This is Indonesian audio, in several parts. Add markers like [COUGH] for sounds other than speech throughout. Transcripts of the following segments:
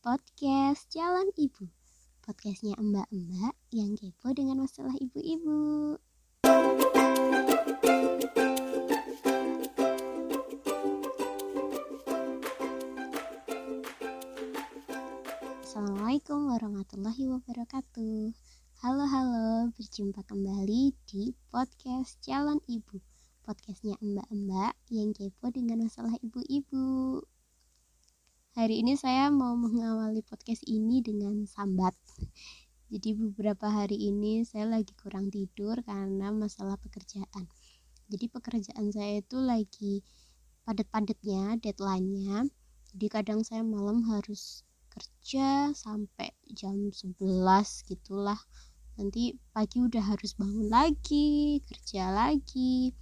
podcast Jalan Ibu. Podcastnya mbak-mbak yang kepo dengan masalah ibu-ibu. Assalamualaikum warahmatullahi wabarakatuh. Halo halo, berjumpa kembali di podcast Jalan Ibu. Podcastnya mbak-mbak yang kepo dengan masalah ibu-ibu. Hari ini saya mau mengawali podcast ini dengan sambat. Jadi beberapa hari ini saya lagi kurang tidur karena masalah pekerjaan. Jadi pekerjaan saya itu lagi padat-padatnya, deadline-nya. Jadi kadang saya malam harus kerja sampai jam 11 gitulah nanti pagi udah harus bangun lagi kerja lagi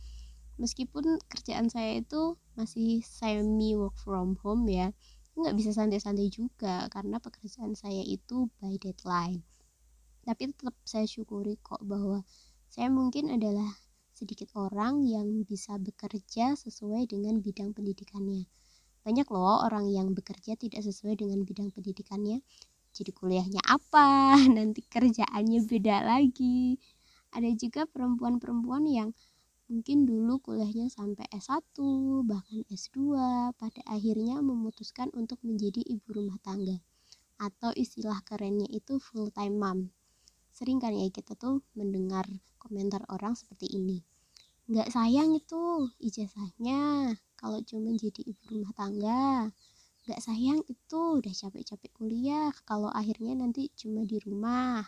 meskipun kerjaan saya itu masih semi work from home ya nggak bisa santai-santai juga karena pekerjaan saya itu by deadline tapi tetap saya syukuri kok bahwa saya mungkin adalah sedikit orang yang bisa bekerja sesuai dengan bidang pendidikannya banyak loh orang yang bekerja tidak sesuai dengan bidang pendidikannya. Jadi kuliahnya apa, [LAUGHS] nanti kerjaannya beda lagi. Ada juga perempuan-perempuan yang mungkin dulu kuliahnya sampai S1, bahkan S2, pada akhirnya memutuskan untuk menjadi ibu rumah tangga. Atau istilah kerennya itu full time mom. Sering kan ya kita tuh mendengar komentar orang seperti ini nggak sayang itu ijazahnya kalau cuma jadi ibu rumah tangga nggak sayang itu udah capek-capek kuliah kalau akhirnya nanti cuma di rumah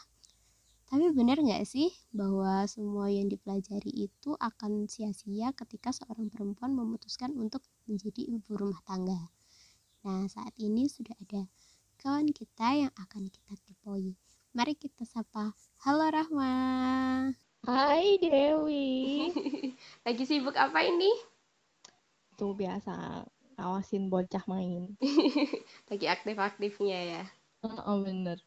tapi benar nggak sih bahwa semua yang dipelajari itu akan sia-sia ketika seorang perempuan memutuskan untuk menjadi ibu rumah tangga nah saat ini sudah ada kawan kita yang akan kita tipoi mari kita sapa halo Rahma Hai Dewi. [LAUGHS] Lagi sibuk apa ini? Tuh biasa ngawasin bocah main. [LAUGHS] Lagi aktif-aktifnya ya. Oh, oh bener.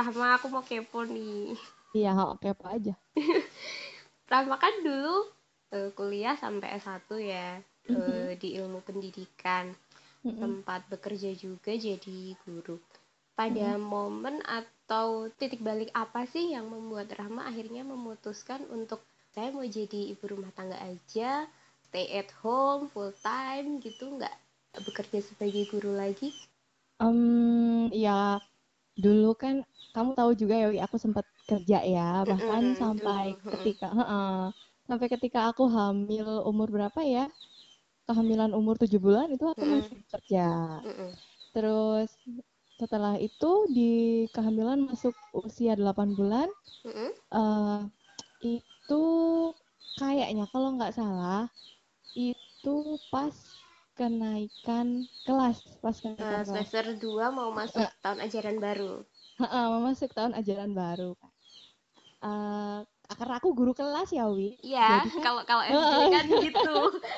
Rahma aku mau kepo nih. Iya, oke kepo aja. [LAUGHS] Rahma kan dulu uh, kuliah sampai S1 ya uh, mm-hmm. di ilmu pendidikan. Mm-hmm. Sempat bekerja juga jadi guru. Pada mm-hmm. momen atau titik balik apa sih yang membuat Rahma akhirnya memutuskan untuk saya mau jadi ibu rumah tangga aja stay at home full time gitu nggak bekerja sebagai guru lagi? Um, ya dulu kan kamu tahu juga ya aku sempat kerja ya bahkan mm -hmm. sampai ketika uh -uh, sampai ketika aku hamil umur berapa ya kehamilan umur tujuh bulan itu aku mm -hmm. masih kerja mm -hmm. terus setelah itu di kehamilan masuk usia 8 bulan mm -hmm. uh, itu kayaknya kalau nggak salah itu pas kenaikan kelas pas kenaikan uh, semester dua mau masuk uh, tahun ajaran baru. Uh, uh, mau masuk tahun ajaran baru uh, karena aku guru kelas ya Wi. Iya kalau kalau SD kan gitu.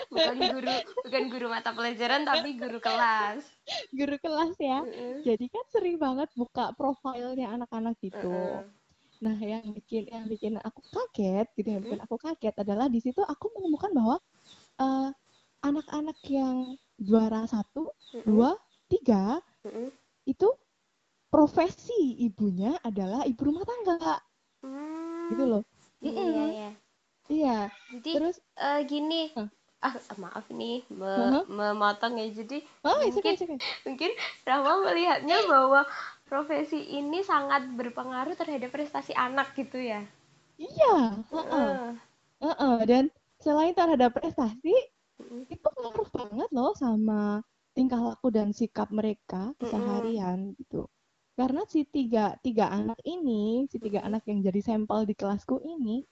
Bukan guru bukan guru mata pelajaran tapi guru kelas. Guru kelas ya. Uh -uh. jadi kan sering banget buka profilnya anak-anak gitu. Uh -uh. Nah, yang bikin yang bikin aku kaget gitu, yang bikin aku kaget adalah di situ aku menemukan bahwa uh, anak-anak yang juara satu, mm-hmm. dua, tiga mm-hmm. itu profesi ibunya adalah ibu rumah tangga, mm. gitu loh. Iya, mm-hmm. iya, iya. Iya. Jadi terus uh, gini. Huh? ah maaf nih me uh-huh. memotong ya jadi oh, mungkin okay, okay. mungkin Rama melihatnya bahwa profesi ini sangat berpengaruh terhadap prestasi anak gitu ya iya uh -uh. Uh -uh. dan selain terhadap prestasi. Itu ngaruh banget loh sama tingkah laku dan sikap mereka keseharian mm. gitu. Karena si tiga tiga anak ini si tiga anak yang jadi sampel di kelasku ini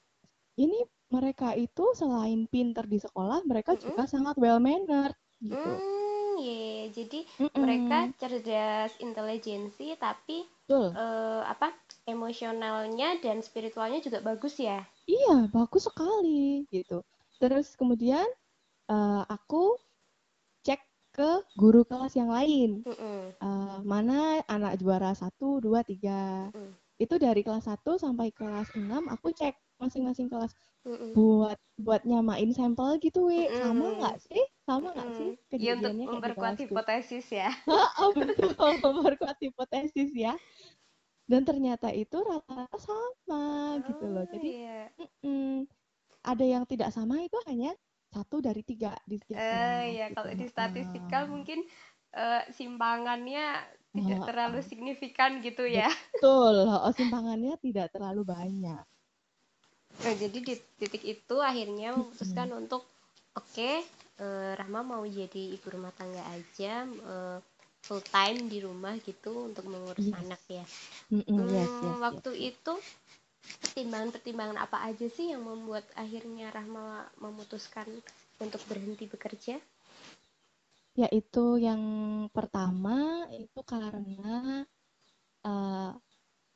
ini mereka itu selain pinter di sekolah mereka mm juga sangat well mannered gitu. Mm, yeah. jadi mm -mm. mereka cerdas intelijensi tapi uh, apa emosionalnya dan spiritualnya juga bagus ya? Iya bagus sekali gitu. Terus kemudian uh, aku cek ke guru kelas yang lain. Mm -mm. Uh, mana anak juara satu, dua, tiga. Mm. Itu dari kelas 1 sampai kelas 6 aku cek masing-masing kelas mm -mm. buat buat nyamain sampel gitu, we. Mm -mm. Sama nggak sih? sama nggak sih Mm, ya untuk kejadiannya kayak di memperkuat hipotesis ya. [LAUGHS] Oh, betul, memperkuat hipotesis ya. Dan ternyata itu rata-rata sama gitu loh. Oh Jadi iya. mm, ada yang tidak sama itu hanya satu dari tiga di Eh ya gitu. kalau di statistikal mungkin eh, simpangannya tidak terlalu Heeh. signifikan gitu ya. Betul, heeh, simpangannya tidak terlalu banyak. Nah, jadi di titik itu akhirnya memutuskan Mm-mm. untuk oke eh, Rahma mau jadi ibu rumah tangga aja eh, full time di rumah gitu untuk mengurus Yes. anak ya. Mm-mm, yes, Hmm, yes, waktu yes. itu pertimbangan-pertimbangan apa aja sih yang membuat akhirnya Rahma memutuskan untuk berhenti bekerja? Yaitu yang pertama itu karena eh,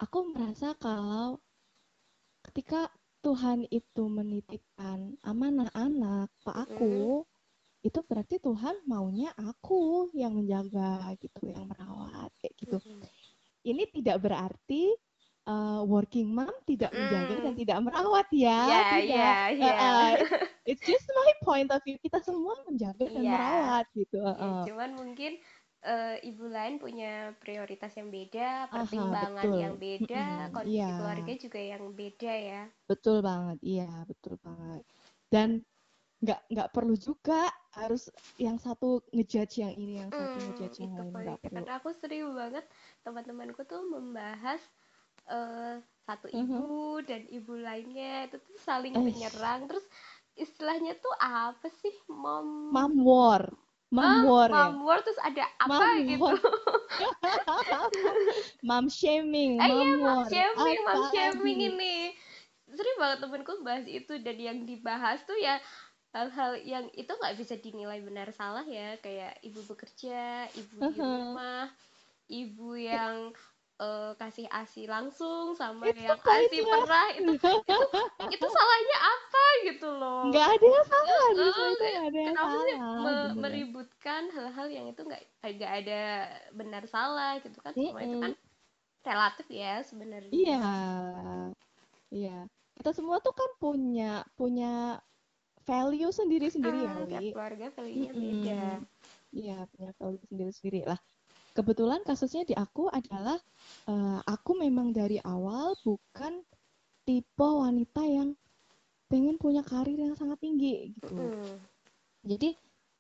aku merasa kalau ketika Tuhan itu menitipkan amanah anak ke aku, itu berarti Tuhan maunya aku yang menjaga gitu, yang merawat kayak gitu. Mm-mm. Ini tidak berarti eh, working mom tidak menjaga dan Mm. tidak merawat ya, Iya, tidak. iya, Eh, iya. eh, it's, [LAUGHS] it's just my point of view. Kita semua menjaga dan Iya. merawat gitu. eh, Ya, eh. cuman mungkin eh, ibu lain punya prioritas yang beda, Aha, pertimbangan betul. yang beda, Mm-mm, kondisi iya. keluarga juga yang beda ya. Betul banget, iya betul banget. Dan nggak nggak perlu juga harus yang satu ngejudge yang ini, yang satu Hmm, ngejudge yang itu lain nggak perlu. karena aku sering banget teman-temanku tuh membahas eh, satu Mhm. ibu dan ibu lainnya itu tuh saling Eh. menyerang terus istilahnya tuh apa sih mom Mom war, mom Ah, war ya, mom war terus ada apa Mom gitu [LAUGHS] war. mom shaming, ah iya mom mom war, shaming mom apa shaming lagi? ini sering banget temenku bahas itu dan yang dibahas tuh ya hal-hal yang itu nggak bisa dinilai benar salah ya kayak ibu bekerja ibu di Aha. rumah ibu yang eh, kasih asi langsung sama It's yang asi pointless. perah itu itu [LAUGHS] itu salahnya apa gitu loh Nggak ada yang salah Eh, semua itu kayak nggak ada yang kenapa sih salah, me- meributkan hal-hal yang itu nggak nggak ada benar salah gitu kan semua itu Mm-mm. kan relatif ya sebenarnya Iya, iya. Kita semua tuh kan punya punya value sendiri-sendiri ya, Hmm, tiap Wi. keluarga value-nya Mm-mm. beda Iya, punya value sendiri-sendiri lah. Kebetulan kasusnya di aku adalah eh, aku memang dari awal bukan tipe wanita yang pengen punya karir yang sangat tinggi gitu. Mm. Jadi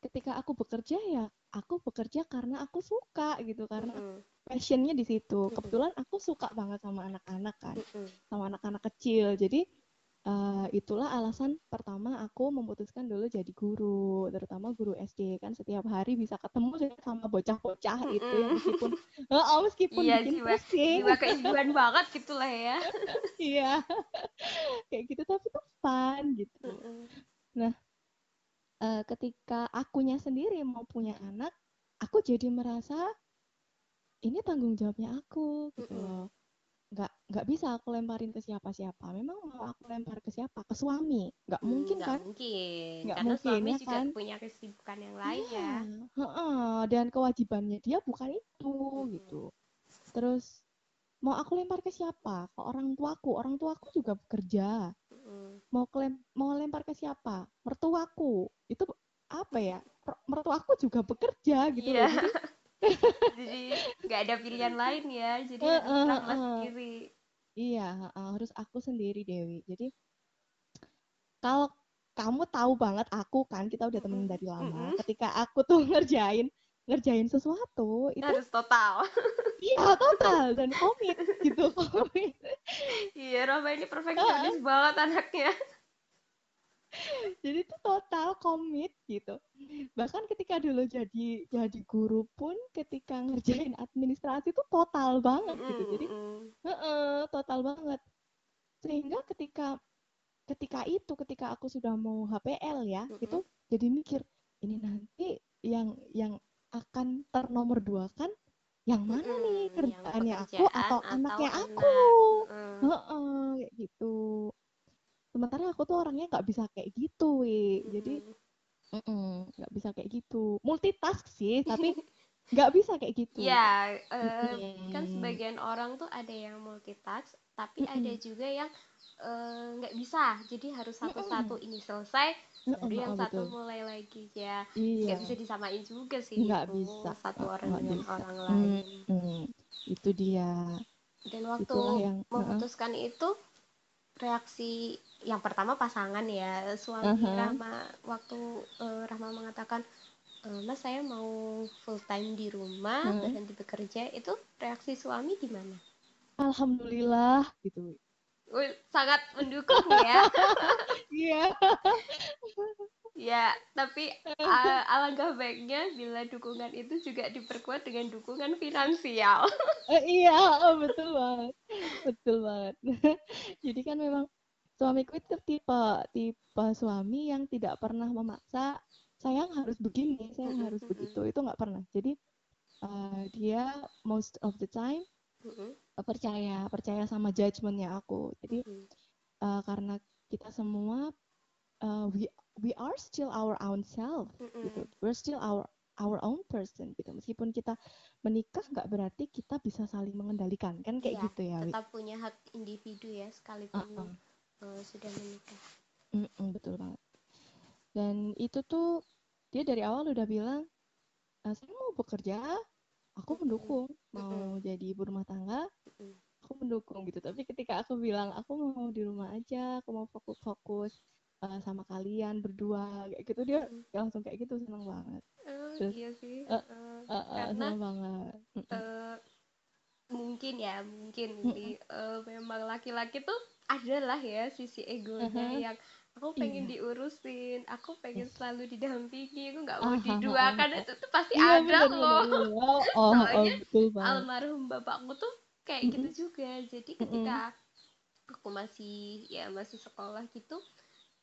ketika aku bekerja ya aku bekerja karena aku suka gitu, karena Mm-mm. passionnya di situ. Kebetulan aku suka banget sama anak-anak kan, Mm-mm. sama anak-anak kecil. Jadi eh, itulah alasan pertama aku memutuskan dulu jadi guru, terutama guru SD kan setiap hari bisa ketemu sama bocah-bocah itu yang Mm-mm. meskipun oh, meskipun Iya, bikin jiwa- pusing, jiwa keibuan banget gitu lah ya [LAUGHS] iya [LAUGHS] kayak gitu tapi tuh fun gitu. Mm-mm. Eh, ketika akunya sendiri mau punya anak, aku jadi merasa ini tanggung jawabnya aku gitu loh. Nggak nggak bisa aku lemparin ke siapa-siapa. Memang mau aku lempar ke siapa? Ke suami. Nggak Hmm, mungkin nggak kan? mungkin Nggak karena mungkin, suami ya juga kan? punya kesibukan yang lain Iya, ya heeh, dan kewajibannya dia bukan itu Mm-mm. gitu. Terus mau aku lempar ke siapa? Ke orang tuaku. Orang tuaku juga bekerja. Mm-mm. Mau kelem mau lempar ke siapa? Mertuaku. Itu apa ya? Mertuaku juga bekerja gitu Iya. loh. Jadi [LAUGHS] jadi nggak ada pilihan lain ya jadi Heeh, harus Rahma heeh. sendiri iya, heeh, harus aku sendiri Dewi. Jadi kalau kamu tahu banget aku kan kita udah temenan Mm-mm. dari lama. Mm-mm. Ketika aku tuh [LAUGHS] ngerjain ngerjain sesuatu itu harus total iya total dan komit gitu [LAUGHS] komit. iya Rahma ini perfeksionis banget anaknya Jadi itu total komit gitu. Bahkan ketika dulu jadi jadi guru pun ketika ngerjain administrasi itu total banget gitu. Jadi Mm-mm. Heeh, total banget. Sehingga ketika ketika itu, ketika aku sudah mau HPL ya, Mm-mm. itu jadi mikir, ini nanti yang yang akan ternomor dua kan yang mana nih Mm-mm. Yang kerjaannya aku atau atau anaknya anak. aku? Mm. Heeh, kayak gitu. Sementara aku tuh orangnya nggak bisa kayak gitu, wi. Jadi mm-mm, nggak bisa kayak gitu. Multitask sih, tapi [LAUGHS] nggak bisa kayak gitu. Ya uh, Mm-mm. kan sebagian orang tuh ada yang multitask tapi ada Mm-mm. juga yang eh, nggak bisa. Jadi harus satu-satu ini selesai baru yang satu betul. mulai lagi. Ya iya. nggak bisa disamain juga sih nggak itu bisa. satu orang nggak dengan bisa. orang lain. Mm-mm. itu dia. Dan waktu itulah yang memutuskan itu reaksi yang pertama pasangan ya suami Uh-huh. Rahma waktu eh, Rahma mengatakan "Eh, Mas saya mau full time di rumah Hmm. berhenti bekerja itu reaksi suami gimana? alhamdulillah gitu sangat mendukung ya [LAUGHS] iya [LAUGHS] ya tapi a- alangkah baiknya bila dukungan itu juga diperkuat dengan dukungan finansial Eh, iya oh, betul banget betul banget [LAUGHS] jadi kan memang suamiku itu tipe tipe suami yang tidak pernah memaksa sayang harus begini sayang harus begitu. Itu nggak pernah. Jadi eh, dia most of the time Mm-mm, eh, percaya percaya sama judgementnya aku. Jadi mm-mm. eh, karena kita semua eh, we we are still our own self gitu. Mm-mm. we're still our our own person gitu. Meskipun kita menikah nggak berarti kita bisa saling mengendalikan. Kan kayak Iya, gitu ya Wi? tetap punya hak individu ya sekalipun. Uh-uh. Eh, sudah menikah. Mm-mm, betul banget. Dan itu tuh dia dari awal udah bilang "Eh, saya mau bekerja aku mendukung. mau jadi ibu rumah tangga aku mendukung gitu. Tapi ketika aku bilang aku mau di rumah aja aku mau fokus-fokus eh, sama kalian berdua kayak gitu dia Mm. langsung kayak gitu seneng banget. Eh, Terus, iya sih. Eh, eh, karena seneng banget. Eh, mungkin ya mungkin ini eh, memang laki-laki tuh adalah ya sisi egonya Uh-huh. yang aku pengen Iya. diurusin aku pengen Yes. selalu didampingi aku nggak mau diduakan itu tuh pasti Iya ada bener loh bener bener. [LAUGHS] Oh, oh, oh, soalnya banget. almarhum bapakku tuh kayak Mm-mm. gitu juga jadi ketika aku masih ya masih sekolah gitu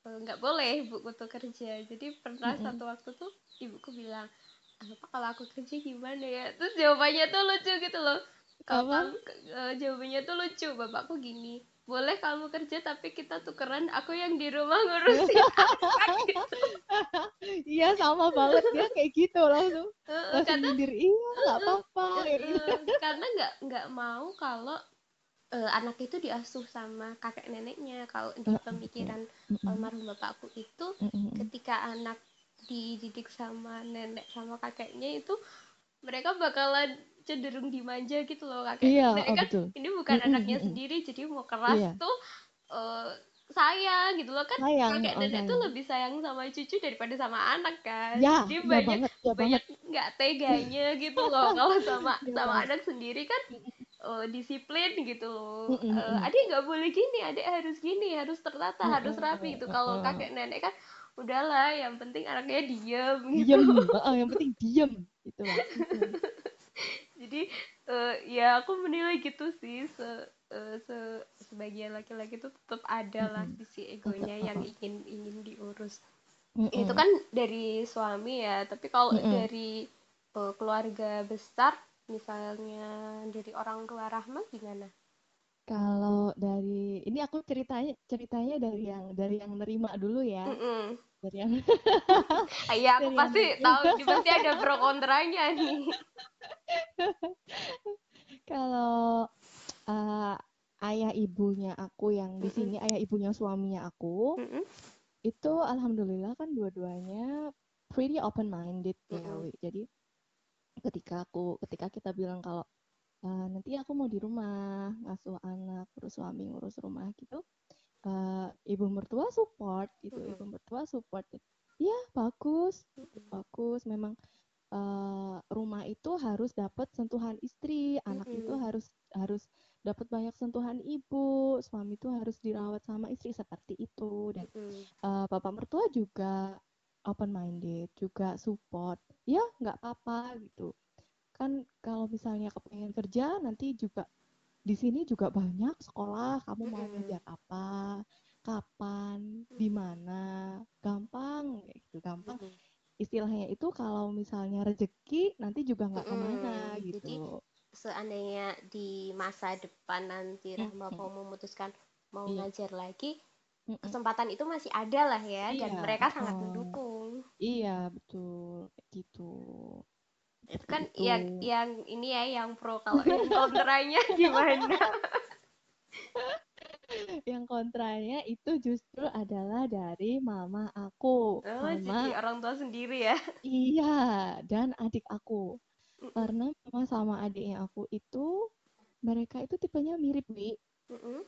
eh, nggak boleh ibuku tuh kerja jadi pernah Mm-mm. satu waktu tuh ibuku bilang apa kalau aku kerja gimana ya terus jawabannya tuh lucu gitu loh kalau eh, jawabannya tuh lucu bapakku gini boleh kamu kerja tapi kita tukeran aku yang di rumah ngurusin [LAUGHS] anak gitu Iya sama banget. Dia kayak gitu langsung. Langsung karena nyindir iya nggak apa-apa. kayak gitu. eh, karena nggak nggak mau kalau eh, anak itu diasuh sama kakek neneknya. Kalau di pemikiran almarhum bapakku itu ketika anak dididik sama nenek sama kakeknya itu mereka bakalan cenderung dimanja gitu loh kakek Iya, nenek oh, kan betul. ini bukan Mm-mm, anaknya mm-mm. sendiri jadi mau keras Iya. tuh eh, sayang gitu loh. Kan Sayang, kakek oh, nenek tuh lebih sayang sama cucu daripada sama anak kan. Ya, jadi iya banyak banget, iya banyak nggak teganya gitu loh. [LAUGHS] Kalau sama Iya sama anak sendiri kan eh, disiplin gitu loh. Mm-mm, Eh, mm-mm. adik nggak boleh gini adik harus gini harus tertata harus Mm-mm, rapi. Gitu. kalau kakek nenek kan udahlah yang penting anaknya diem gitu. Diem, Heeh, yang penting diem gitu lah. [LAUGHS] Jadi eh, ya aku menilai gitu sih se, eh, se- sebagian laki-laki itu tetap ada lah sisi egonya yang ingin ingin diurus Mm-mm. itu kan dari suami ya tapi kalau Mm-mm. dari eh, keluarga besar misalnya dari orang tua Rahma gimana Kalau dari ini aku ceritanya ceritanya dari yang dari yang nerima dulu ya, Mm-mm. dari yang [LAUGHS] Iya aku dari yang pasti nerima. tahu pasti ada pro kontranya nih [LAUGHS] Kalau eh, ayah ibunya aku yang di sini ayah ibunya suaminya aku Mm-mm. itu alhamdulillah kan dua-duanya pretty open minded ya Mm-mm. Wi. Jadi ketika aku ketika kita bilang kalau "Eh, nanti aku mau di rumah ngasuh anak terus suami ngurus rumah gitu eh, ibu mertua support gitu Mm-mm. ibu mertua support ya bagus Mm-mm. bagus memang eh, rumah itu harus dapat sentuhan istri anak itu harus harus dapat banyak sentuhan ibu suami itu harus dirawat sama istri seperti itu. Dan Mm-mm. eh, bapak mertua juga open minded juga support. Ya nggak apa-apa gitu. Kan kalau misalnya kepengen kerja nanti juga di sini juga banyak sekolah kamu mau ngajar apa kapan di mana. Gampang gitu gampang. Mm-mm. Istilahnya itu kalau misalnya rezeki nanti juga nggak ke mana. Jadi gitu seandainya di masa depan nanti Rahma Mm-mm. mau memutuskan mau Iya. ngajar lagi, kesempatan itu masih ada lah ya, dan Iya, mereka sangat oh. mendukung. iya betul gitu itu kan gitu. yang yang ini ya yang pro kalau yang kontranya [LAUGHS] gimana [LAUGHS] yang kontranya itu justru adalah dari mama aku. Oh, mama jadi orang tua sendiri ya? Iya dan adik aku. Karena mama sama adiknya aku itu mereka itu tipenya mirip wi mm -mm.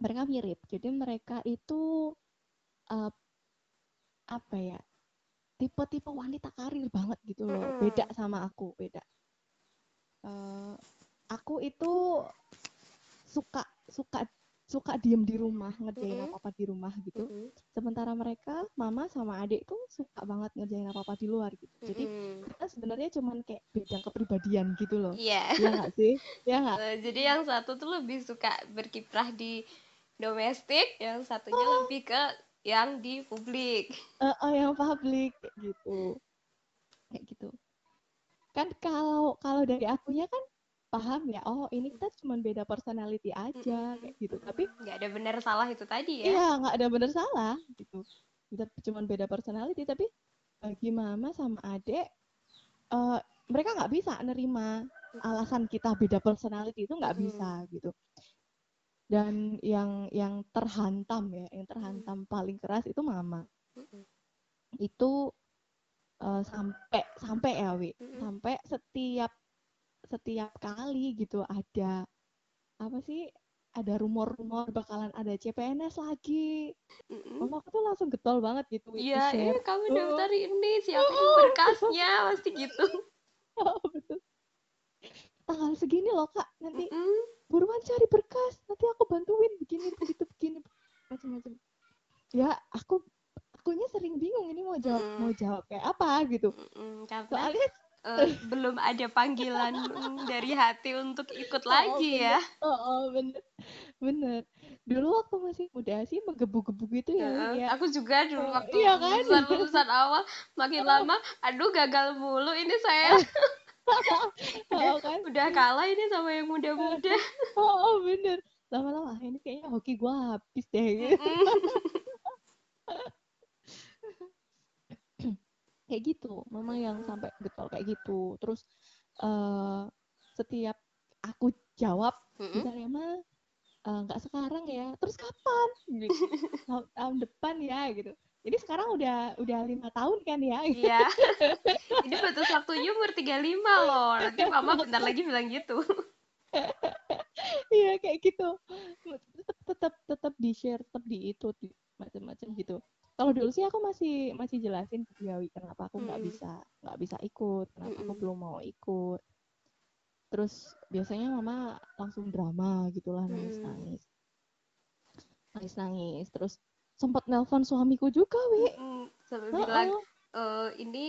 mereka mirip. Jadi mereka itu uh, apa ya tipe-tipe wanita karir banget gitu loh. Mm -mm. beda sama aku beda. Uh, aku itu suka suka suka diem di rumah ngerjain mm -hmm. apa-apa di rumah gitu. Mm -hmm. Sementara mereka mama sama adik tuh suka banget ngerjain apa-apa di luar gitu. Jadi mm -hmm. kita sebenarnya cuman kayak beda kepribadian gitu loh. Iya. Yeah. Iya nggak sih? Iya nggak? Uh, jadi yang satu tuh lebih suka berkiprah di domestik, yang satunya oh. lebih ke yang di publik. Uh, oh, yang publik gitu. Kayak gitu. Kan kalau kalau dari akunya kan paham ya oh ini kita cuma beda personality aja kayak gitu. Tapi nggak ada benar salah itu tadi ya. Iya nggak ada benar salah gitu. Kita cuma beda personality tapi bagi mama sama adek uh, mereka nggak bisa nerima alasan kita beda personality itu nggak bisa gitu. Dan yang yang terhantam ya yang terhantam paling keras itu mama. Itu uh, sampai sampai ya wi. Sampai setiap setiap kali gitu ada apa sih ada rumor-rumor bakalan ada CPNS lagi. Mm-mm. Mama aku tuh langsung getol banget gitu. Iya, eh kamu daftar ini siapa oh. berkasnya pasti [LAUGHS] gitu. Oh, betul. Tanggal segini loh kak, nanti Mm-mm. buruan cari berkas, nanti aku bantuin begini begitu begini macam-macam. Ya aku akunya sering bingung ini mau jawab mm. mau jawab kayak apa gitu. Mm-mm, Soalnya uh, belum ada panggilan dari hati untuk ikut oh, lagi oh, ya. Oh, oh bener, bener. Dulu waktu masih muda sih menggebu-gebu gitu ya. Uh, ya. Aku juga dulu oh, waktu iya kan? lulusan lulusan awal makin lama, aduh gagal mulu ini saya. [LAUGHS] udah, oh, kan? udah kalah ini sama yang muda-muda. [LAUGHS] oh, oh bener. Lama-lama ini kayaknya hoki gue habis deh. Gitu [LAUGHS] kayak gitu. Mama yang sampai getol kayak gitu. Terus uh, setiap aku jawab mm-hmm. misalnya mah eh, nggak uh, sekarang ya. Terus kapan? Gitu. [LAUGHS] tahun depan ya gitu. Jadi sekarang udah udah lima tahun kan ya? Iya. [LAUGHS] Ini batas waktunya umur tiga lima loh. Nanti mama bentar lagi bilang gitu. Iya kayak gitu. Tetap tetap tetap di share tetap di itu macam-macam gitu kalau dulu sih aku masih masih jelasin ke kenapa aku nggak mm. bisa nggak bisa ikut kenapa mm. aku belum mau ikut terus biasanya mama langsung drama gitulah nangis nangis nangis nangis terus sempat nelpon suamiku juga wi mm, sampai uh -uh. bilang e, ini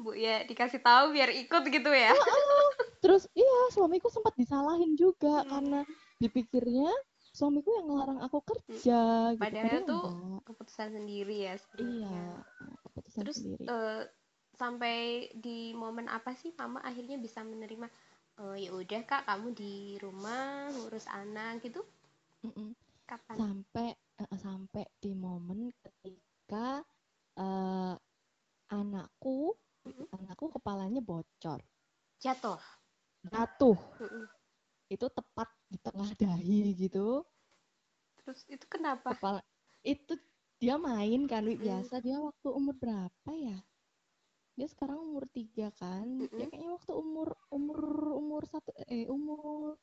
bu ya dikasih tahu biar ikut gitu ya uh -uh. terus iya suamiku sempat disalahin juga mm. karena dipikirnya suamiku yang ngelarang aku kerja hmm. gitu. padahal tuh enggak. keputusan sendiri ya sebenarnya iya keputusan terus sendiri. Uh, sampai di momen apa sih mama akhirnya bisa menerima oh ya udah kak kamu di rumah ngurus anak gitu Mm-mm. kapan sampai uh, sampai di momen ketika uh, anakku mm-hmm. anakku kepalanya bocor jatuh jatuh mm-hmm. Itu tepat di tengah dahi gitu. Terus itu kenapa? Kepala itu dia main kan mm. biasa dia waktu umur berapa ya? Dia sekarang umur tiga kan mm -hmm. dia kayaknya waktu umur umur umur satu eh umur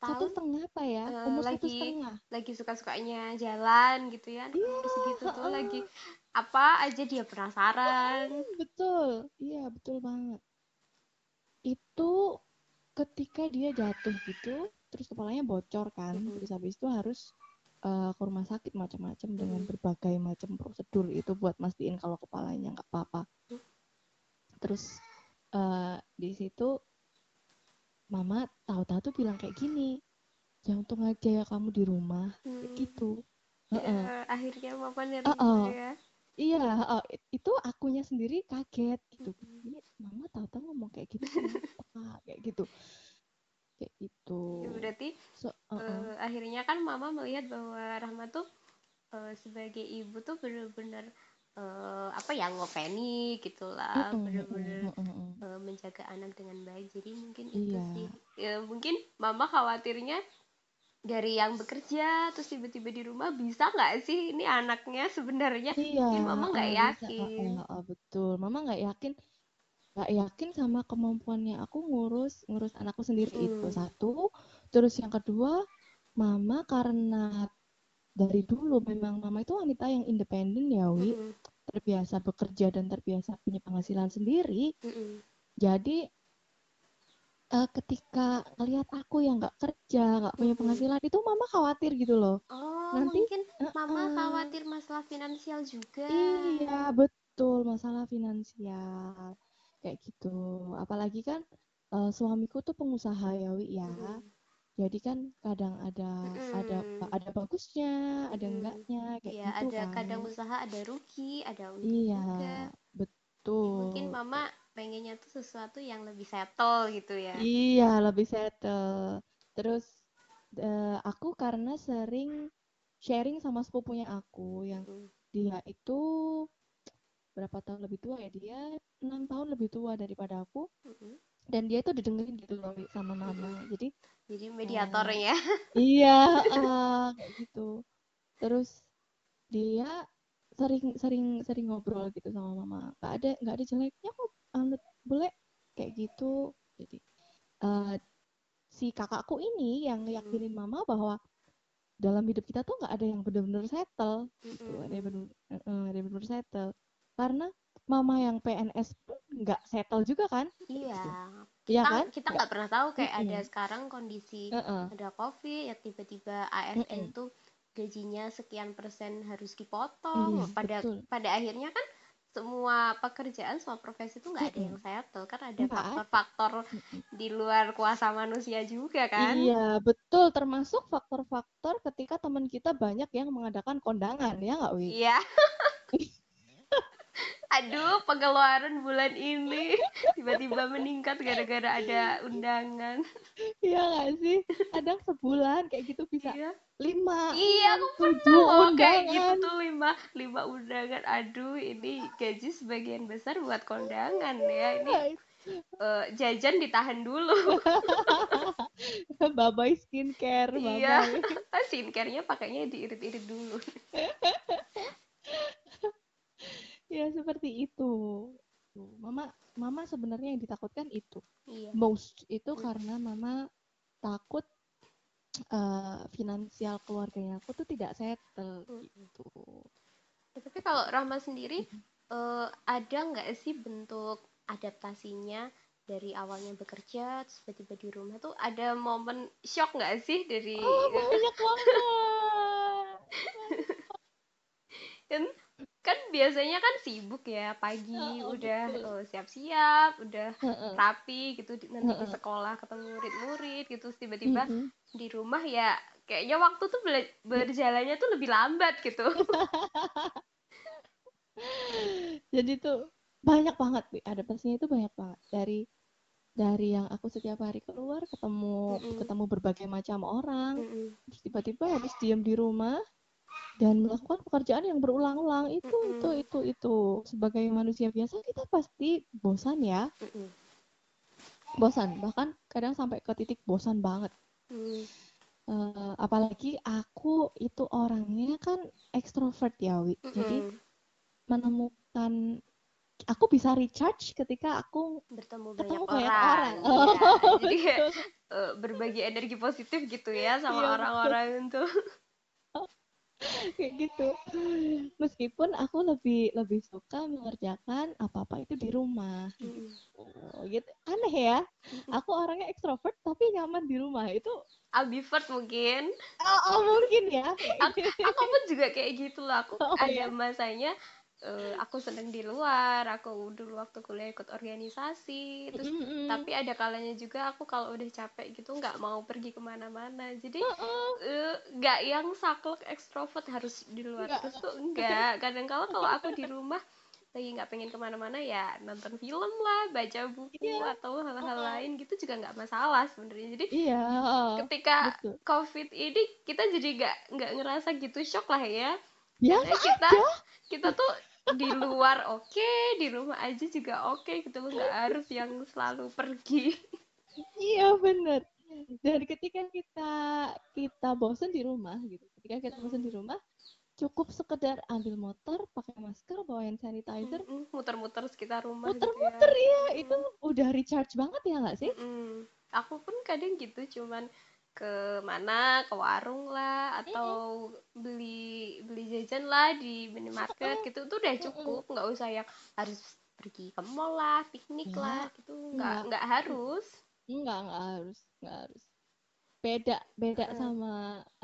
Tahun? satu setengah apa ya? Uh, umur lagi, satu setengah. lagi suka sukanya jalan gitu ya yeah, umur segitu tuh uh, lagi apa aja dia penasaran. Betul. Iya betul banget. Itu ketika dia jatuh gitu terus kepalanya bocor kan mm -hmm. terus habis itu harus uh, ke rumah sakit macam-macam mm -hmm. dengan berbagai macam prosedur itu buat mastiin kalau kepalanya nggak apa-apa mm -hmm. terus uh, di situ mama tahu-tahu tuh bilang kayak gini jangan untung aja ya kamu di rumah mm -hmm. gitu ya, uh -uh. akhirnya mama nerima uh -uh. ya Iya, uh, itu akunya sendiri kaget gitu. Ini mama tahu-tahu ngomong kayak gitu, kayak gitu kayak gitu ya, berarti so, uh -uh. Uh, akhirnya kan mama melihat bahwa Rahma tuh uh, sebagai ibu tuh benar-benar uh, apa ya ngopeni gitulah bener-bener uh, menjaga anak dengan baik jadi mungkin iya. itu sih ya, mungkin mama khawatirnya dari yang bekerja terus tiba-tiba di rumah bisa nggak sih ini anaknya sebenarnya? Iya, mungkin mama nggak yakin bisa, uh, uh, betul. Mama nggak yakin nggak yakin sama kemampuannya. Aku ngurus ngurus anakku sendiri hmm. itu satu terus yang kedua mama karena dari dulu memang mama itu wanita yang independen ya wi. Mm -hmm. terbiasa bekerja dan terbiasa punya penghasilan sendiri. Mm -hmm. jadi uh, ketika lihat aku yang nggak kerja nggak punya penghasilan itu mama khawatir gitu loh. Oh nanti mungkin uh, mama khawatir masalah finansial juga. Iya betul masalah finansial. Kayak gitu. Apalagi kan uh, suamiku tuh pengusaha ya wi ya. Mm jadi kan kadang ada hmm. ada ada bagusnya ada hmm. enggaknya kayak ya, gitu ada kan. kadang usaha ada rugi ada untung iya juga. betul. Mungkin mama pengennya tuh sesuatu yang lebih settle gitu ya. Iya lebih settle. Terus uh, aku karena sering sharing sama sepupunya aku yang dia itu berapa tahun lebih tua ya dia enam tahun lebih tua daripada aku hmm dan dia tuh didengerin gitu loh sama mama. Jadi jadi mediatornya uh, [LAUGHS] iya uh, kayak gitu. Terus dia sering sering sering ngobrol gitu sama mama. Nggak ada nggak ada jeleknya kok anut boleh? Kayak gitu. Jadi uh, si kakakku ini yang yakinin mama bahwa dalam hidup kita tuh nggak ada yang benar-benar settle. Gitu ada yang benar uh, ada yang benar settle. Karena mama yang PNS pun nggak settle juga kan? Iya. Gitu. Iya kan? kita nggak. pernah tahu kayak mm -hmm. ada sekarang kondisi uh -uh. ada covid ya tiba-tiba ASN mm -hmm. tuh gajinya sekian persen harus dipotong. Iya, pada betul. pada akhirnya kan semua pekerjaan semua profesi itu nggak ada yang settle kan ada faktor-faktor di luar kuasa manusia juga kan? Iya betul termasuk faktor-faktor ketika teman kita banyak yang mengadakan kondangan ya nggak Wi? Iya [LAUGHS] aduh pengeluaran bulan ini. Tiba-tiba meningkat gara-gara ada undangan. Iya gak sih? Kadang sebulan kayak gitu bisa iya. lima iya aku pernah loh kayak gitu tuh lima lima undangan. Aduh ini gaji sebagian besar buat kondangan ya. Ini uh, jajan ditahan dulu. [LAUGHS] Babai skincare babai iya skincarenya pakainya diirit-irit dulu [LAUGHS] ya seperti itu. Mama mama sebenarnya yang ditakutkan itu. Iya. most itu karena mama takut uh, finansial keluarganya aku tuh tidak settle gitu. Ya, tapi kalau Rahma sendiri uh, ada nggak sih bentuk adaptasinya dari awalnya bekerja terus tiba-tiba di rumah tuh ada momen shock nggak sih dari oh, banyak [LAUGHS] banget. Kan kan biasanya kan sibuk ya pagi oh, udah oh, siap-siap udah uh, rapi gitu nanti di sekolah ketemu murid-murid gitu tiba-tiba uh, di rumah ya kayaknya waktu tuh berjalannya tuh lebih lambat gitu. [LAUGHS] Jadi tuh banyak banget ada adaptasinya itu banyak banget. Dari dari yang aku setiap hari keluar ketemu mm -mm. ketemu berbagai macam orang mm -mm. terus tiba-tiba habis diam di rumah dan melakukan pekerjaan yang berulang-ulang itu mm -hmm. itu itu itu sebagai manusia biasa kita pasti bosan ya mm -hmm. bosan bahkan kadang sampai ke titik bosan banget mm. uh, apalagi aku itu orangnya kan ekstrovert ya wi mm -hmm. jadi menemukan aku bisa recharge ketika aku bertemu banyak orang, orang. Oh, ya, [LAUGHS] jadi uh, berbagi energi positif gitu ya sama iya, orang-orang iya, itu [LAUGHS] [LAUGHS] kayak gitu. Meskipun aku lebih lebih suka mengerjakan apa apa itu di rumah. Gitu. gitu. Aneh ya. Aku orangnya ekstrovert tapi nyaman di rumah. Itu ambivert mungkin. Oh, oh mungkin ya. Aku, aku pun juga kayak gitu loh. Aku [LAUGHS] oh, ada ya? masanya uh, aku seneng di luar aku dulu waktu kuliah ikut organisasi terus mm -hmm. tapi ada kalanya juga aku kalau udah capek gitu nggak mau pergi ke mana-mana jadi nggak uh -uh. uh, yang saklek ekstrovert harus di luar Enggak. terus tuh enggak kadang kala kalau aku di rumah lagi nggak pengen ke mana-mana ya nonton film lah baca buku yeah. atau hal-hal uh lain gitu juga nggak masalah sebenarnya jadi yeah. ketika Betul. covid ini kita jadi nggak nggak ngerasa gitu shock lah ya ya kita kita tuh di luar oke okay, di rumah aja juga oke okay, gitu nggak harus yang selalu pergi. Iya bener. Dan ketika kita kita bosan di rumah gitu ketika kita bosan di rumah cukup sekedar ambil motor pakai masker bawa hand sanitizer muter-muter sekitar rumah muter-muter gitu ya. ya itu udah recharge banget ya nggak sih? Mm aku pun kadang gitu cuman ke mana ke warung lah atau beli beli jajan lah di minimarket gitu. Tuh udah cukup nggak usah yang harus pergi ke mall lah piknik ya, lah gitu. Nggak nggak harus. Nggak nggak harus nggak harus. Beda beda uh. sama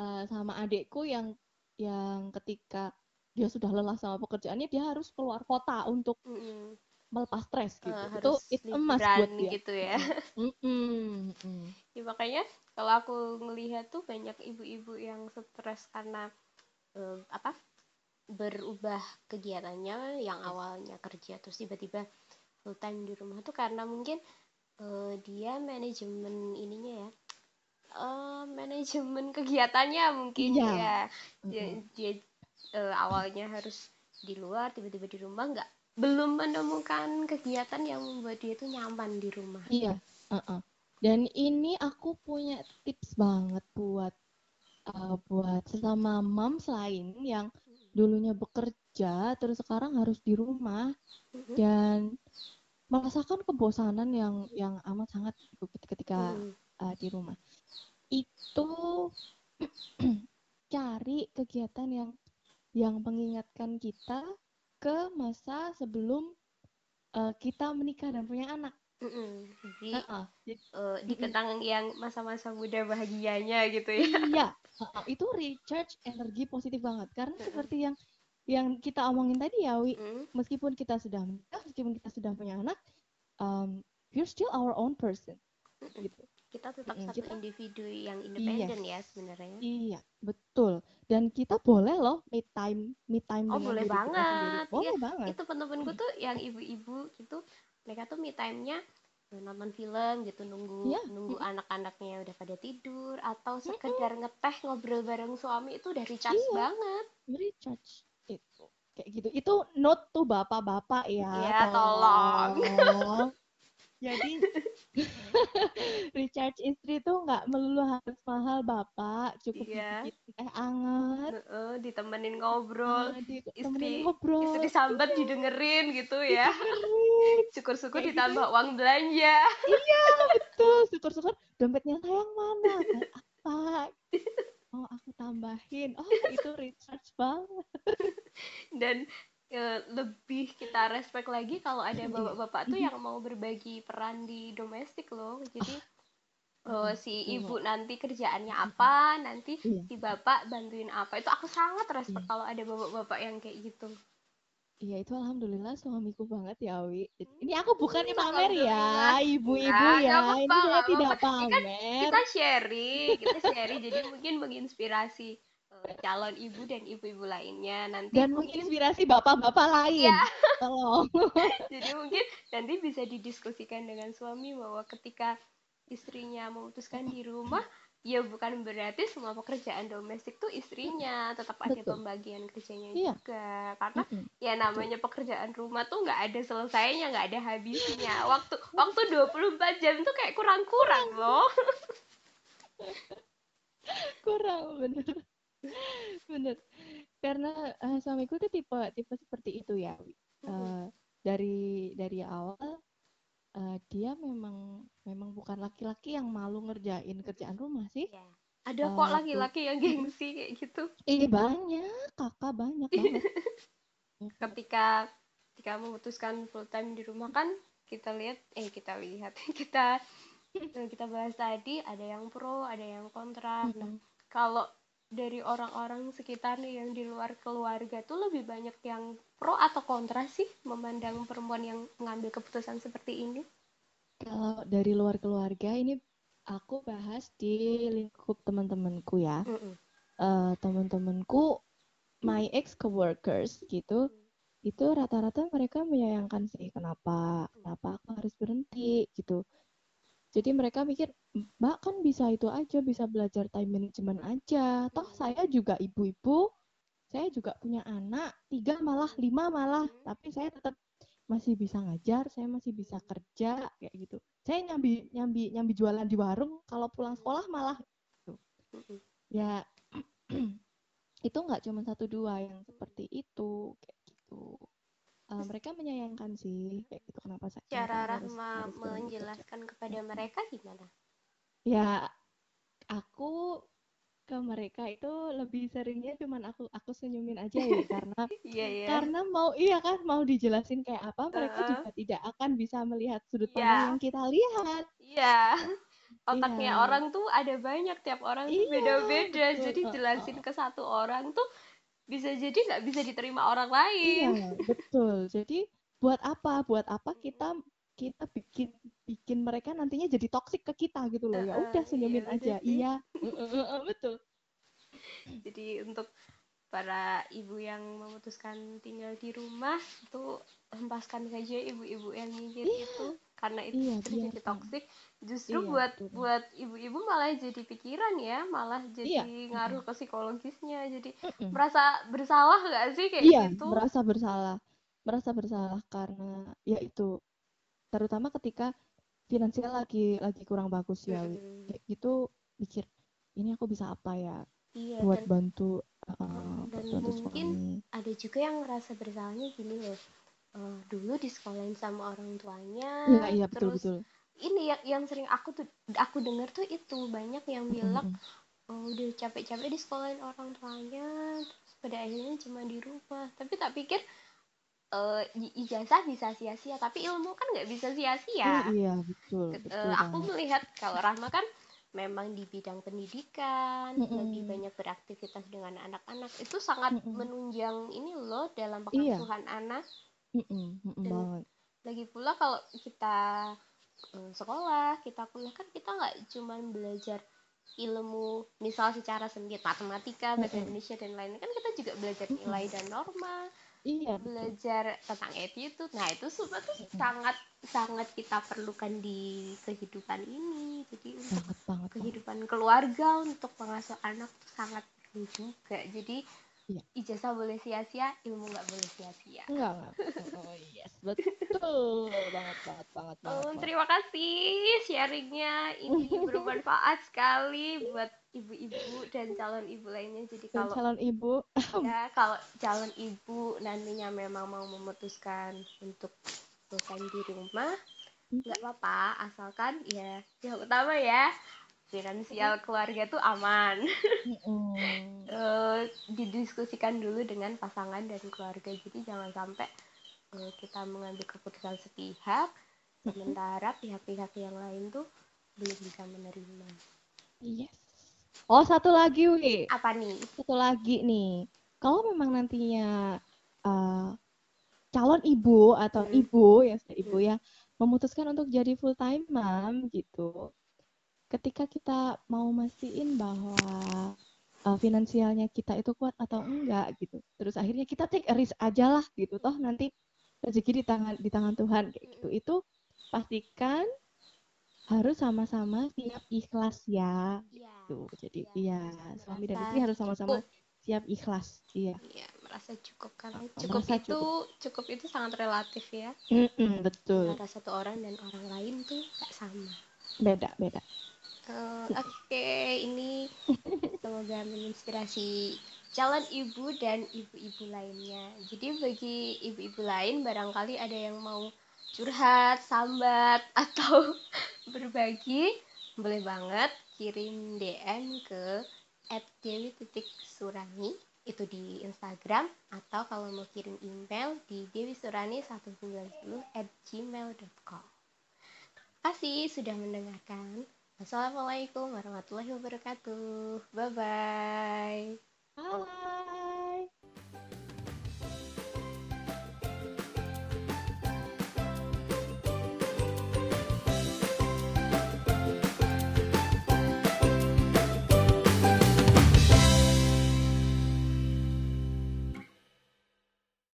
uh, sama adikku yang yang ketika dia sudah lelah sama pekerjaannya dia harus keluar kota untuk mm -hmm. melepas stres gitu. Uh, itu itu emas buat dia. gitu ya. Mm -hmm. ya makanya kalau aku ngelihat tuh banyak ibu-ibu yang stres karena uh, apa berubah kegiatannya yang awalnya kerja terus tiba-tiba full time di rumah tuh karena mungkin uh, dia manajemen ininya ya uh, manajemen [LAUGHS] kegiatannya mungkin yeah. ya dia, dia uh, awalnya harus di luar tiba-tiba di rumah nggak belum menemukan kegiatan yang membuat dia itu nyaman di rumah iya uh -uh. Dan ini aku punya tips banget buat uh, buat sesama moms lain yang dulunya bekerja terus sekarang harus di rumah mm-hmm. dan merasakan kebosanan yang yang amat sangat ketika mm. uh, di rumah itu [CLEARS THROAT] cari kegiatan yang yang mengingatkan kita ke masa sebelum uh, kita menikah dan punya anak. Mm -mm. Jadi, uh -uh. Uh, diketang yang masa-masa muda bahagianya gitu ya. Iya, uh -uh. itu recharge energi positif banget karena mm -mm. seperti yang yang kita omongin tadi ya, Wi. Mm. Meskipun kita sudah menikah, meskipun kita sudah punya anak, um, we're still our own person. Mm -mm. Gitu kita tetap satu kita, individu yang independen yes. ya sebenarnya iya betul dan kita boleh loh me time me time oh boleh banget boleh ya, banget itu temen-temenku tuh yang ibu-ibu gitu mereka tuh me time-nya eh, nonton film gitu nunggu yeah. nunggu mm-hmm. anak-anaknya udah pada tidur atau sekedar mm-hmm. ngeteh ngobrol bareng suami itu udah recharge iya. banget recharge itu kayak gitu itu note tuh bapak-bapak ya ya tolong, tolong. Jadi [LAUGHS] recharge istri tuh nggak melulu harus mahal bapak, cukup iya. teh anget, uh, ditemenin ngobrol, uh, istri ngobrol, istri sambat didengerin gitu ya. [LAUGHS] Syukur-syukur ditambah gitu. uang belanja. [LAUGHS] Iya betul, syukur-syukur dompetnya sayang mana, apa? Oh aku tambahin, oh itu recharge banget. Dan lebih kita respect lagi kalau ada [LAUGHS] bapak-bapak tuh yang mau berbagi peran di domestik loh jadi oh, si ibu nanti kerjaannya apa nanti iya. si bapak bantuin apa itu aku sangat respect iya. kalau ada bapak-bapak yang kayak gitu Iya itu alhamdulillah suamiku banget ya Wi. Ini aku bukannya pamer ya, ibu-ibu ya. Apa, ini saya tidak kan pamer. Kan kita sharing, kita sharing jadi mungkin menginspirasi calon ibu dan ibu-ibu lainnya. Nanti dan menginspirasi bapak-bapak lain. Ya. tolong. [LAUGHS] Jadi mungkin nanti bisa didiskusikan dengan suami bahwa ketika istrinya memutuskan di rumah ya bukan berarti semua pekerjaan domestik tuh istrinya. Tetap ada Betul. pembagian kerjanya iya. juga. Karena mm -hmm. ya namanya pekerjaan rumah tuh nggak ada selesainya nggak ada habisnya. Waktu waktu 24 jam tuh kayak kurang-kurang loh. [LAUGHS] Kurang bener [LAUGHS] bener. Karena uh, suamiku tuh tipe tipe seperti itu ya uh, dari dari awal uh, dia memang memang bukan laki-laki yang malu ngerjain kerjaan rumah sih. Ya. ada uh, kok laki-laki yang gengsi kayak gitu. Ini banyak. Kakak banyak banget. [LAUGHS] Ketika ketika memutuskan full time di rumah kan kita lihat eh kita lihat [LAUGHS] kita kita bahas tadi ada yang pro ada yang kontra. Nah kalau dari orang-orang sekitar yang di luar keluarga tuh lebih banyak yang pro atau kontra sih memandang perempuan yang mengambil keputusan seperti ini? Kalau dari luar keluarga ini aku bahas di lingkup teman-temanku ya. Mm -mm. Uh, teman-temanku, my ex coworkers gitu, mm. itu rata-rata mereka menyayangkan sih kenapa, kenapa aku harus berhenti gitu jadi mereka mikir, Mbak kan bisa itu aja, bisa belajar time management aja. Toh saya juga ibu-ibu, saya juga punya anak tiga malah lima malah Hmm. tapi saya tetap masih bisa ngajar saya masih bisa kerja kayak gitu saya nyambi nyambi nyambi jualan di warung kalau pulang sekolah malah Mm-mm. ya [CLEARS THROAT] itu nggak cuma satu dua yang seperti itu kayak gitu Eh, mereka menyayangkan sih kayak gitu kenapa saya cara harus- Rahma harus menjelaskan kepada mereka gimana? Ya aku ke mereka itu lebih seringnya cuman aku aku senyumin aja ya [LAUGHS] karena iya ya karena mau iya kan mau dijelasin kayak apa mereka Heeh. juga tidak akan bisa melihat sudut Iya. pandang yang kita lihat. Iya. [LAUGHS] Otaknya Iya. orang tuh ada banyak tiap orang tuh Iya, beda-beda. jadi jelasin ke satu orang tuh bisa jadi nggak bisa diterima orang lain. Iya betul. Jadi buat apa? Buat apa kita kita bikin bikin mereka nantinya jadi toksik ke kita gitu loh. Ya udah senyumin iya, aja. sih. iya. Heeh, heeh, betul. Jadi untuk para ibu yang memutuskan tinggal di rumah itu hempaskan saja ibu-ibu yang nyinyir Iya. itu karena itu Iya, justru jadi biarkan. toksik justru Iya, buat betul. buat ibu-ibu malah jadi pikiran ya malah jadi Iya, ngaruh ke psikologisnya jadi Mm-mm. merasa bersalah nggak sih kayak Iya, gitu merasa bersalah. Merasa bersalah karena ya itu terutama ketika finansial lagi lagi kurang bagus ya. Mm-mm. Kayak gitu mikir ini aku bisa apa ya iya buat dan bantu uh, dan mungkin suami. ada juga yang ngerasa bersalahnya gini loh Eh, dulu disekolahin sama orang tuanya Iya, iya betul terus betul. ini yang yang sering aku tuh aku dengar tuh itu banyak yang bilang Mm-mm. oh, udah capek-capek di sekolahin orang tuanya terus pada akhirnya cuma di rumah tapi tak pikir i- ijazah bisa sia-sia tapi ilmu kan nggak bisa sia-sia Oh, iya betul betul eh, aku banget. melihat kalau Rahma kan memang di bidang pendidikan Mm-mm. lebih banyak beraktivitas dengan anak-anak itu sangat Mm-mm. menunjang ini loh dalam Iya. pengasuhan anak Mm-mm, mm-mm Dan- banget. lagi pula kalau kita eh, sekolah kita kuliah kan kita nggak cuman belajar ilmu misal secara sendiri matematika bahasa Mm-mm. Indonesia dan lain-lain kan kita juga belajar nilai dan norma Iya betul. belajar tentang attitude nah itu semua tuh sangat sangat kita perlukan di kehidupan ini jadi untuk Banget banget. banget. kehidupan keluarga untuk pengasuh anak tuh sangat perlu juga jadi Iya. ijazah boleh sia-sia ilmu nggak boleh sia-sia Enggak. Oh, yes betul banget banget banget banget. Oh, banget. terima kasih sharingnya ini [LAUGHS] bermanfaat sekali buat ibu-ibu dan calon ibu lainnya. Jadi Dan kalau calon ibu [LAUGHS] ya kalau calon ibu nantinya memang mau memutuskan untuk time di rumah, nggak apa-apa asalkan ya yang utama ya finansial keluarga tuh aman. Mm-mm. [LAUGHS] Eh, didiskusikan dulu dengan pasangan dan keluarga. Jadi jangan sampai eh, kita mengambil keputusan sepihak sementara pihak-pihak yang lain tuh belum bisa menerima. Yes. Oh, satu lagi, Wi. Apa nih? Satu lagi nih. Kalau memang nantinya uh, calon ibu atau Hmm. ibu ya, ibu ya, memutuskan untuk jadi full time mom gitu. Ketika kita mau mastiin bahwa uh, finansialnya kita itu kuat atau enggak gitu. Terus akhirnya kita take a risk aja lah gitu. Toh nanti rezeki di tangan di tangan Tuhan kayak gitu. Itu pastikan harus sama-sama siap ikhlas ya Iya. Tuh jadi Iya, iya suami dan istri harus sama-sama cukup. siap ikhlas iya Iya, merasa cukup karena cukup merasa itu cukup. itu sangat relatif ya. Mm-mm, betul Antara satu orang dan orang lain tuh gak sama. beda beda Eh, Oke, ini [LAUGHS] semoga menginspirasi calon ibu dan ibu-ibu lainnya. Jadi bagi ibu-ibu lain barangkali ada yang mau curhat, sambat [LAUGHS] atau berbagi, boleh banget kirim DM ke @dewi.surani itu di Instagram atau kalau mau kirim email di dewisurani1910 at gmail.com kasih sudah mendengarkan. Wassalamualaikum warahmatullahi wabarakatuh. Bye bye. Bye.